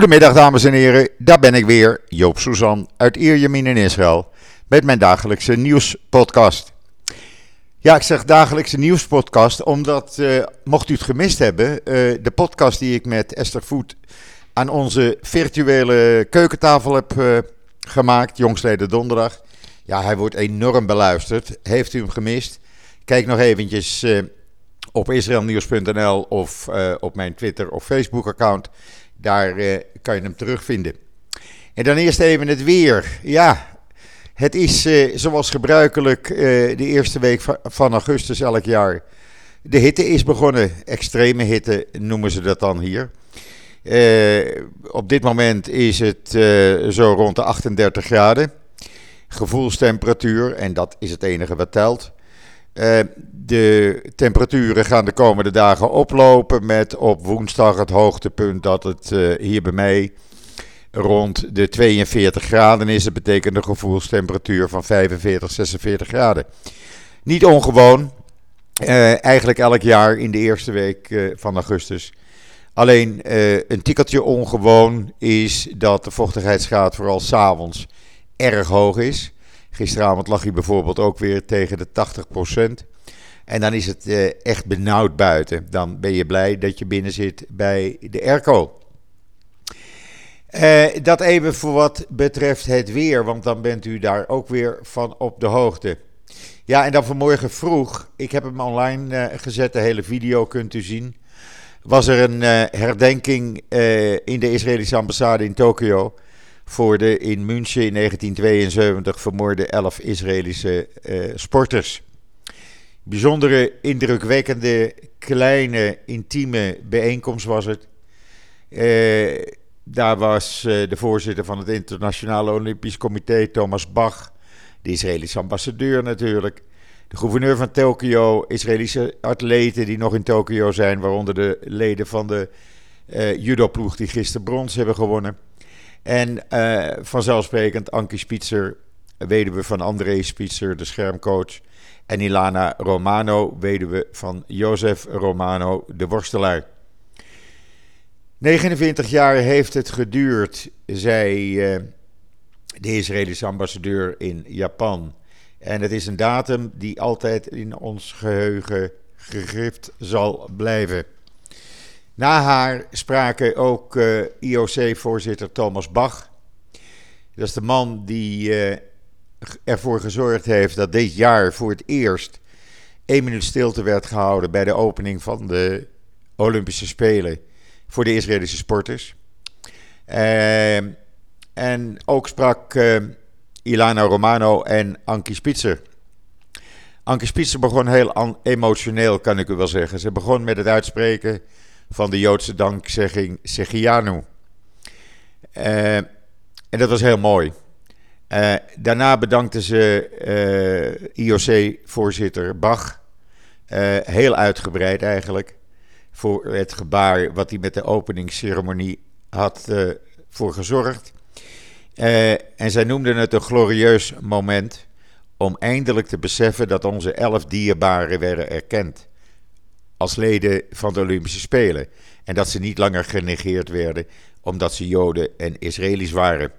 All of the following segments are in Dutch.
Goedemiddag dames en heren, daar ben ik weer, Joop Suzan uit Ierjemien in Israël, met mijn dagelijkse nieuwspodcast. Ja, ik zeg dagelijkse nieuwspodcast, omdat, uh, mocht u het gemist hebben, uh, de podcast die ik met Esther Voet aan onze virtuele keukentafel heb uh, gemaakt, jongstleden donderdag. Ja, hij wordt enorm beluisterd. Heeft u hem gemist? Kijk nog eventjes op israelnieuws.nl of op mijn Twitter of Facebook account. Daar uh, kan je hem terugvinden. En dan eerst even het weer. Ja, het is uh, zoals gebruikelijk uh, de eerste week van augustus elk jaar. De hitte is begonnen. Extreme hitte noemen ze dat dan hier. op dit moment is het zo rond de 38 graden. Gevoelstemperatuur, en dat is het enige wat telt. Uh, de temperaturen gaan de komende dagen oplopen met op woensdag het hoogtepunt dat het uh, hier bij mij rond de 42 graden is. Dat betekent een gevoelstemperatuur van 45, 46 graden. Niet ongewoon, uh, eigenlijk elk jaar in de eerste week van augustus. Alleen een tikkeltje ongewoon is dat de vochtigheidsgraad vooral s'avonds erg hoog is. Gisteravond lag hij bijvoorbeeld ook weer tegen de 80%. En dan is het uh, echt benauwd buiten. Dan ben je blij dat je binnen zit bij de airco. Uh, dat even voor wat betreft het weer, want dan bent u daar ook weer van op de hoogte. Ja, en dan vanmorgen vroeg, ik heb hem online uh, gezet, de hele video kunt u zien. Was er een herdenking in de Israëlische ambassade in Tokio voor de in München in 1972 vermoorde elf Israëlische uh, sporters. Bijzondere, indrukwekkende, kleine, intieme bijeenkomst was het. Uh, daar was uh, de voorzitter van het Internationale Olympisch Comité, Thomas Bach, de Israëlische ambassadeur natuurlijk, de gouverneur van Tokio, Israëlische atleten die nog in Tokio zijn, waaronder de leden van de judoploeg die gisteren brons hebben gewonnen. En uh, vanzelfsprekend Ankie Spitzer, weduwe van André Spitzer, de schermcoach. En Ilana Romano, weduwe van Jozef Romano, de worstelaar. 29 jaar heeft het geduurd, zei uh, de Israëlische ambassadeur in Japan. En het is een datum die altijd in ons geheugen gegrift zal blijven. Na haar spraken ook eh, IOC-voorzitter Thomas Bach. Dat is de man die uh, ervoor gezorgd heeft dat dit jaar voor het eerst één minuut stilte werd gehouden bij de opening van de Olympische Spelen voor de Israëlische sporters. Uh, en ook sprak Ilana Romano en Ankie Spitzer. Ankie Spitzer begon heel emotioneel, kan ik u wel zeggen. Ze begon met het uitspreken van de Joodse dankzegging Segianu. Uh, en dat was heel mooi. Uh, daarna bedankte ze uh, IOC-voorzitter Bach, heel uitgebreid eigenlijk, voor het gebaar wat hij met de openingsceremonie had voor gezorgd. en zij noemden het een glorieus moment om eindelijk te beseffen dat onze elf dierbaren werden erkend als leden van de Olympische Spelen. En dat ze niet langer genegeerd werden omdat ze Joden en Israëli's waren.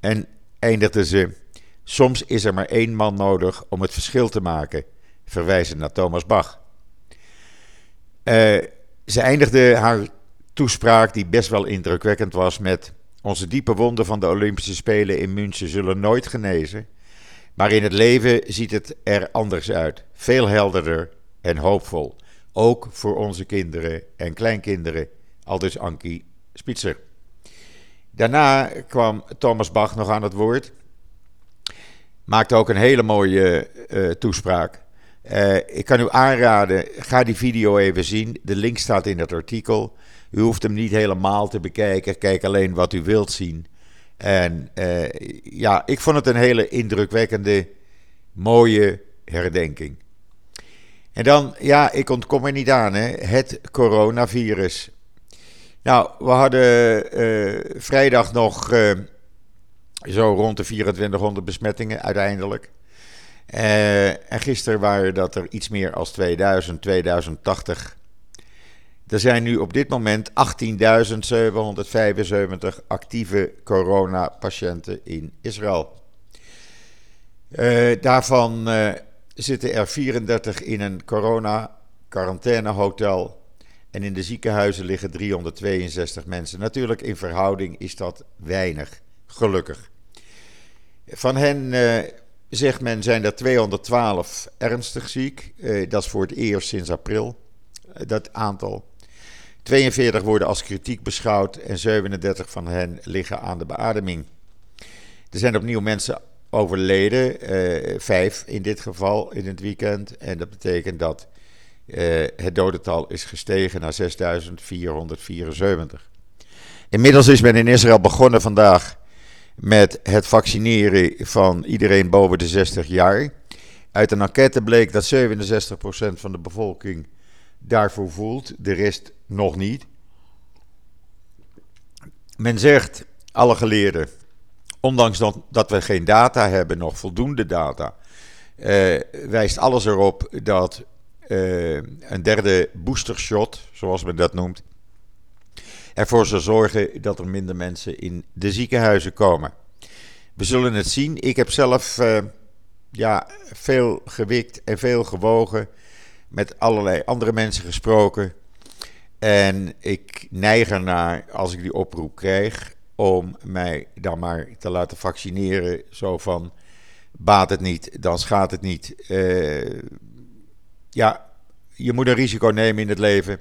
En eindigden ze: Soms is er maar één man nodig om het verschil te maken, verwijzen naar Thomas Bach. Uh, ze eindigde haar toespraak, die best wel indrukwekkend was, met: Onze diepe wonden van de Olympische Spelen in München zullen nooit genezen. Maar in het leven ziet het er anders uit. Veel helderder en hoopvol. Ook voor onze kinderen en kleinkinderen, aldus Ankie Spitzer. Daarna kwam Thomas Bach nog aan het woord. Maakte ook een hele mooie uh, toespraak. Uh, ik kan u aanraden, ga die video even zien. De link staat in het artikel. U hoeft hem niet helemaal te bekijken. Kijk alleen wat u wilt zien. En uh, ja, ik vond het een hele indrukwekkende, mooie herdenking. En dan, ja, ik ontkom er niet aan, hè, het coronavirus. Nou, we hadden uh, vrijdag nog uh, zo rond de 2400 besmettingen uiteindelijk. Uh, en gisteren waren dat er iets meer als 2000, 2080. Er zijn nu op dit moment 18.775 actieve coronapatiënten in Israël. Daarvan zitten er 34 in een corona-quarantainehotel. En in de ziekenhuizen liggen 362 mensen. Natuurlijk, in verhouding is dat weinig, gelukkig. Van hen, uh, zegt men, zijn er 212 ernstig ziek. dat is voor het eerst sinds april, dat aantal. 42 worden als kritiek beschouwd en 37 van hen liggen aan de beademing. Er zijn opnieuw mensen overleden, uh, vijf in dit geval in het weekend. En dat betekent dat uh, het dodental is gestegen naar 6474. Inmiddels is men in Israël begonnen vandaag met het vaccineren van iedereen boven de 60 jaar. Uit een enquête bleek dat 67% van de bevolking daarvoor voelt, de rest nog niet. Men zegt, alle geleerden, ondanks dat, dat we geen data hebben, nog voldoende data, uh, wijst alles erop dat uh, een derde boostershot, zoals men dat noemt, ervoor zal zorgen dat er minder mensen in de ziekenhuizen komen. We zullen het zien. Ik heb zelf uh, ja, veel gewikt en veel gewogen met allerlei andere mensen gesproken. En ik neig ernaar, als ik die oproep krijg, om mij dan maar te laten vaccineren. Zo van, baat het niet, dan schaadt het niet. Uh, ja, je moet een risico nemen in het leven.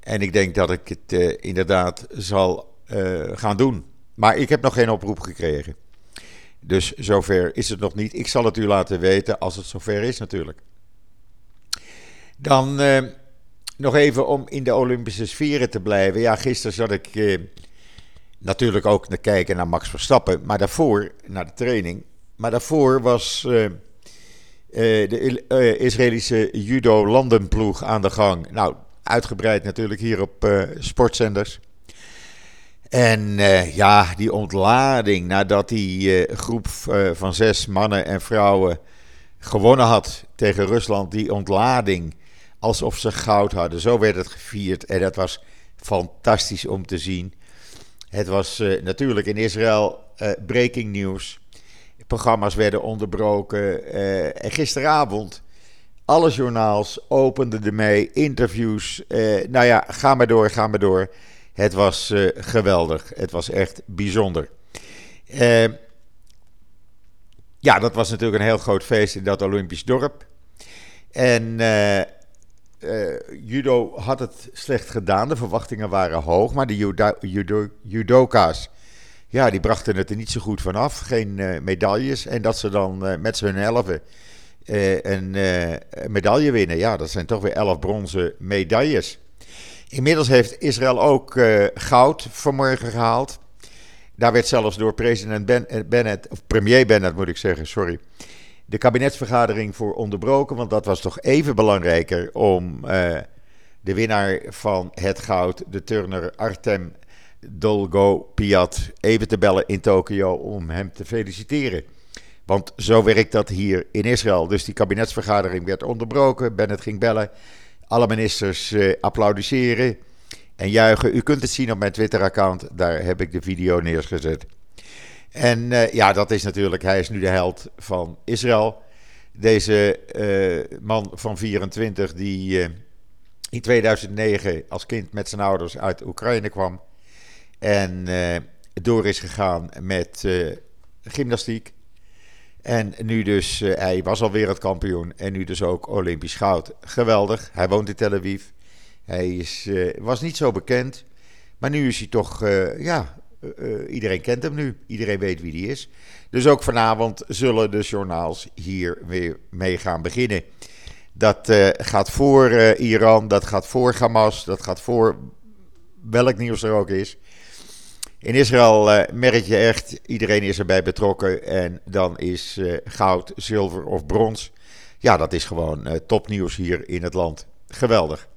En ik denk dat ik het uh, inderdaad zal uh, gaan doen. Maar ik heb nog geen oproep gekregen. Dus zover is het nog niet. Ik zal het u laten weten als het zover is natuurlijk. Dan nog even om in de Olympische sferen te blijven. Ja, gisteren zat ik natuurlijk ook te kijken naar Max Verstappen. Maar daarvoor, naar de training. Maar daarvoor was uh, de Israëlische judo-landenploeg aan de gang. Nou, uitgebreid natuurlijk hier op sportzenders. En ja, die ontlading nadat die groep van zes mannen en vrouwen gewonnen had tegen Rusland, die ontlading alsof ze goud hadden. Zo werd het gevierd en dat was fantastisch om te zien. Het was uh, natuurlijk in Israël uh, breaking news. Programma's werden onderbroken. Uh, en gisteravond, alle journaals openden ermee, interviews. nou ja, ga maar door, ga maar door. Het was geweldig. Het was echt bijzonder. ja, dat was natuurlijk een heel groot feest in dat Olympisch dorp. En judo had het slecht gedaan. De verwachtingen waren hoog. Maar de judo, judo, judoka's, ja, die brachten het er niet zo goed vanaf. Geen uh, medailles. En dat ze dan uh, met z'n elfen een medaille winnen. Ja, dat zijn toch weer elf bronzen medailles. Inmiddels heeft Israël ook goud vanmorgen gehaald. Daar werd zelfs door president ben Bennett, of premier Bennett moet ik zeggen, sorry de kabinetsvergadering voor onderbroken. Want dat was toch even belangrijker om uh, de winnaar van het goud, de turner Artem Dolgopiat, even te bellen in Tokio om hem te feliciteren. Want zo werkt dat hier in Israël. Dus die kabinetsvergadering werd onderbroken. Bennett ging bellen. Alle ministers uh, applaudisseren en juichen. U kunt het zien op mijn Twitter-account. Daar heb ik de video neergezet. En uh, ja, dat is natuurlijk, hij is nu de held van Israël. Deze uh, man van 24 die uh, in 2009 als kind met zijn ouders uit Oekraïne kwam. En door is gegaan met gymnastiek. En nu dus, hij was al wereldkampioen en nu dus ook Olympisch goud. Geweldig, hij woont in Tel Aviv. Hij is, was niet zo bekend, maar nu is hij toch, ja, uh, iedereen kent hem nu. Iedereen weet wie die is. Dus ook vanavond zullen de journaals hier weer mee gaan beginnen. Dat uh, gaat voor Iran, dat gaat voor Hamas, dat gaat voor welk nieuws er ook is. In Israël merk je echt, iedereen is erbij betrokken. En dan is goud, zilver of brons. Ja, dat is gewoon topnieuws hier in het land. Geweldig.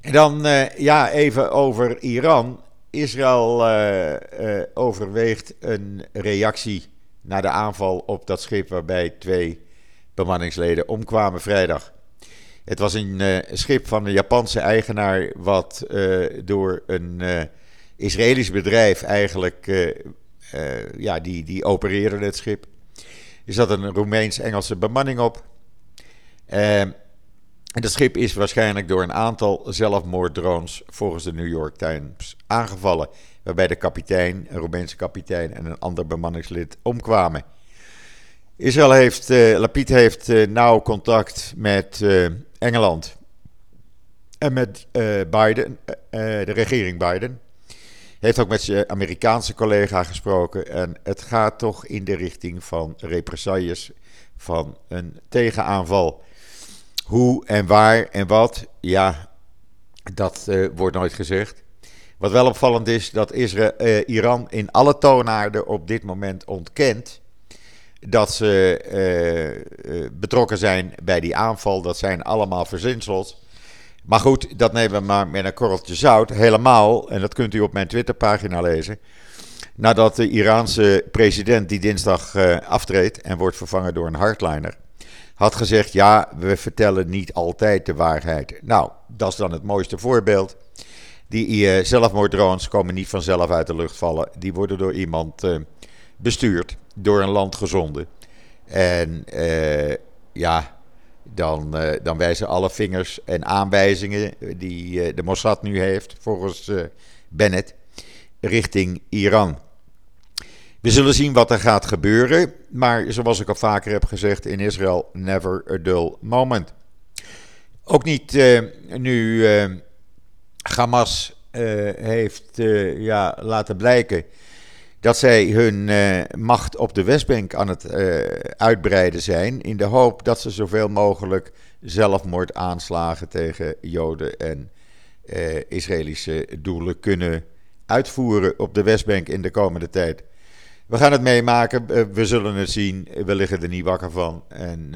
En dan ja, even over Iran. Israël uh, uh, overweegt een reactie na de aanval op dat schip waarbij twee bemanningsleden omkwamen vrijdag. Het was een schip van een Japanse eigenaar, wat door een Israëlisch bedrijf eigenlijk, ja, die, die opereerde het schip. Er zat een Roemeens-Engelse bemanning op. en het schip is waarschijnlijk door een aantal zelfmoorddrones volgens de New York Times aangevallen. Waarbij de kapitein, een Roemeense kapitein en een ander bemanningslid omkwamen. Israël heeft, uh, Lapid heeft uh, nauw contact met uh, Engeland en met Biden, de regering Biden. Heeft ook met zijn Amerikaanse collega gesproken en het gaat toch in de richting van represailles, van een tegenaanval. Hoe en waar en wat, ja, dat wordt nooit gezegd. Wat wel opvallend is, dat Israël, Iran in alle toonaarden op dit moment ontkent dat ze eh, eh, betrokken zijn bij die aanval. Dat zijn allemaal verzinsels. Maar goed, dat nemen we maar met een korreltje zout. Helemaal, en dat kunt u op mijn Twitterpagina lezen. Nadat de Iraanse president die dinsdag aftreedt en wordt vervangen door een hardliner, had gezegd: Ja, we vertellen niet altijd de waarheid. Nou, dat is dan het mooiste voorbeeld. Die uh, zelfmoorddrones komen niet vanzelf uit de lucht vallen. Die worden door iemand uh, bestuurd door een land gezonden. En uh, ja, dan, dan wijzen alle vingers en aanwijzingen die de Mossad nu heeft, volgens Bennett, richting Iran. We zullen zien wat er gaat gebeuren, maar zoals ik al vaker heb gezegd, in Israël never a dull moment. Ook niet nu Hamas heeft ja, laten blijken dat zij hun macht op de Westbank aan het uitbreiden zijn. In de hoop dat ze zoveel mogelijk zelfmoordaanslagen tegen Joden en Israëlische doelen kunnen uitvoeren op de Westbank in de komende tijd. We gaan het meemaken, we zullen het zien, we liggen er niet wakker van. En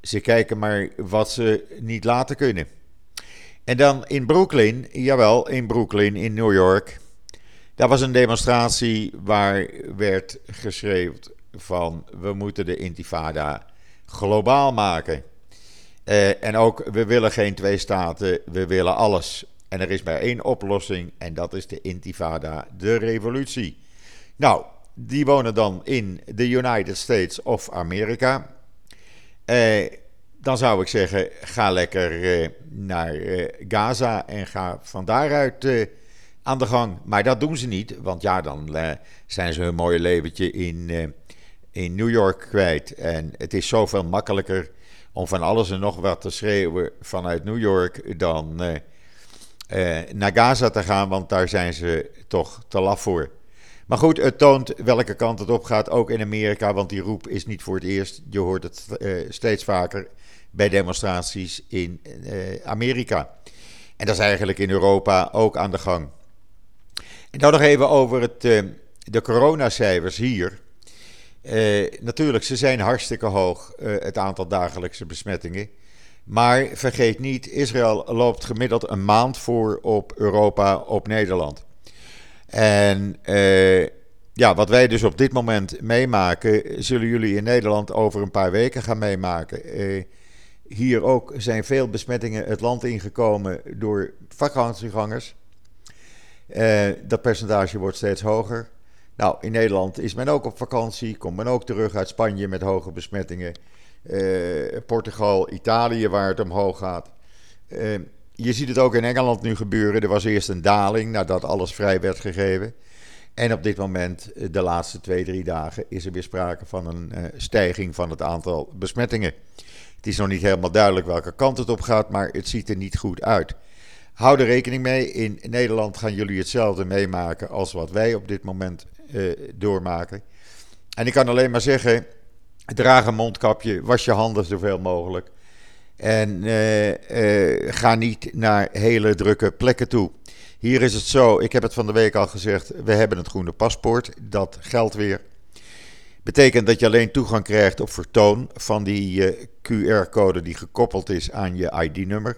ze kijken maar wat ze niet laten kunnen. En dan in Brooklyn, jawel, in Brooklyn, in New York. Daar was een demonstratie waar werd geschreven van we moeten de intifada globaal maken. Uh, en ook we willen geen twee staten, we willen alles. En er is maar één oplossing en dat is de intifada, de revolutie. Nou, die wonen dan in de United States of Amerika. Uh, dan zou ik zeggen, ga lekker uh, naar Gaza en ga van daaruit aan de gang. Maar dat doen ze niet, want ja, dan uh, zijn ze hun mooie leventje in, uh, in New York kwijt. En het is zoveel makkelijker om van alles en nog wat te schreeuwen vanuit New York dan naar Gaza te gaan, want daar zijn ze toch te laf voor. Maar goed, het toont welke kant het op gaat, ook in Amerika, want die roep is niet voor het eerst. Je hoort het steeds vaker bij demonstraties in Amerika. En dat is eigenlijk in Europa ook aan de gang. En dan nog even over het, uh, de coronacijfers hier. Natuurlijk, ze zijn hartstikke hoog, het aantal dagelijkse besmettingen. Maar vergeet niet, Israël loopt gemiddeld een maand voor op Europa, op Nederland. En ja, wat wij dus op dit moment meemaken, zullen jullie in Nederland over een paar weken gaan meemaken. hier ook zijn veel besmettingen het land ingekomen door vakantiegangers. Uh, dat percentage wordt steeds hoger. Nou, in Nederland is men ook op vakantie, komt men ook terug uit Spanje met hoge besmettingen. Portugal, Italië, waar het omhoog gaat. Je ziet het ook in Engeland nu gebeuren. Er was eerst een daling nadat alles vrij werd gegeven. En op dit moment, de laatste twee, drie dagen, is er weer sprake van een stijging van het aantal besmettingen. Het is nog niet helemaal duidelijk welke kant het op gaat, maar het ziet er niet goed uit. Hou er rekening mee. In Nederland gaan jullie hetzelfde meemaken als wat wij op dit moment uh, doormaken. En ik kan alleen maar zeggen: draag een mondkapje, was je handen zoveel mogelijk. En uh, uh, ga niet naar hele drukke plekken toe. Hier is het zo, ik heb het van de week al gezegd, we hebben het groene paspoort. Dat geldt weer. Betekent dat je alleen toegang krijgt op vertoon van die QR-code die gekoppeld is aan je ID-nummer.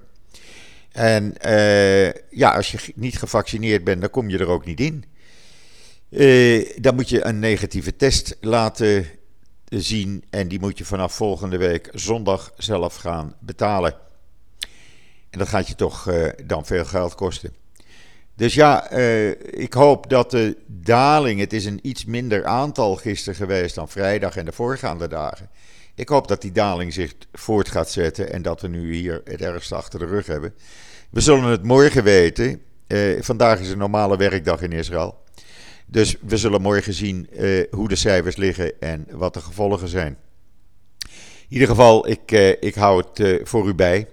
En ja, als je niet gevaccineerd bent, dan kom je er ook niet in. Dan moet je een negatieve test laten zien en die moet je vanaf volgende week zondag zelf gaan betalen. En dat gaat je toch dan veel geld kosten. Dus ja, ik hoop dat de daling, het is een iets minder aantal gisteren geweest dan vrijdag en de voorgaande dagen. Ik hoop dat die daling zich voort gaat zetten en dat we nu hier het ergste achter de rug hebben. We zullen het morgen weten. Uh, vandaag is een normale werkdag in Israël. Dus we zullen morgen zien uh, hoe de cijfers liggen en wat de gevolgen zijn. In ieder geval, ik, uh, ik hou het voor u bij.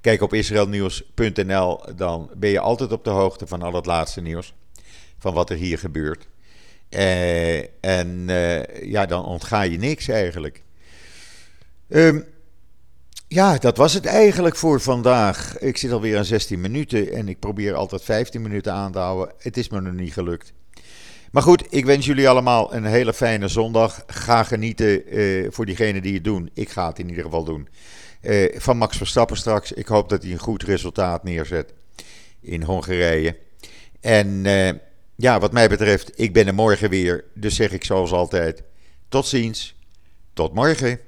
Kijk op israelnieuws.nl, dan ben je altijd op de hoogte van al het laatste nieuws. Van wat er hier gebeurt. en ja, dan ontga je niks eigenlijk. Um, ja, dat was het eigenlijk voor vandaag. Ik zit alweer aan 16 minuten en ik probeer altijd 15 minuten aan te houden. Het is me nog niet gelukt. Maar goed, ik wens jullie allemaal een hele fijne zondag. Ga genieten uh, voor diegenen die het doen. Ik ga het in ieder geval doen. Uh, van Max Verstappen straks. Ik hoop dat hij een goed resultaat neerzet in Hongarije. En uh, ja, wat mij betreft, ik ben er morgen weer. Dus zeg ik zoals altijd: tot ziens. Tot morgen.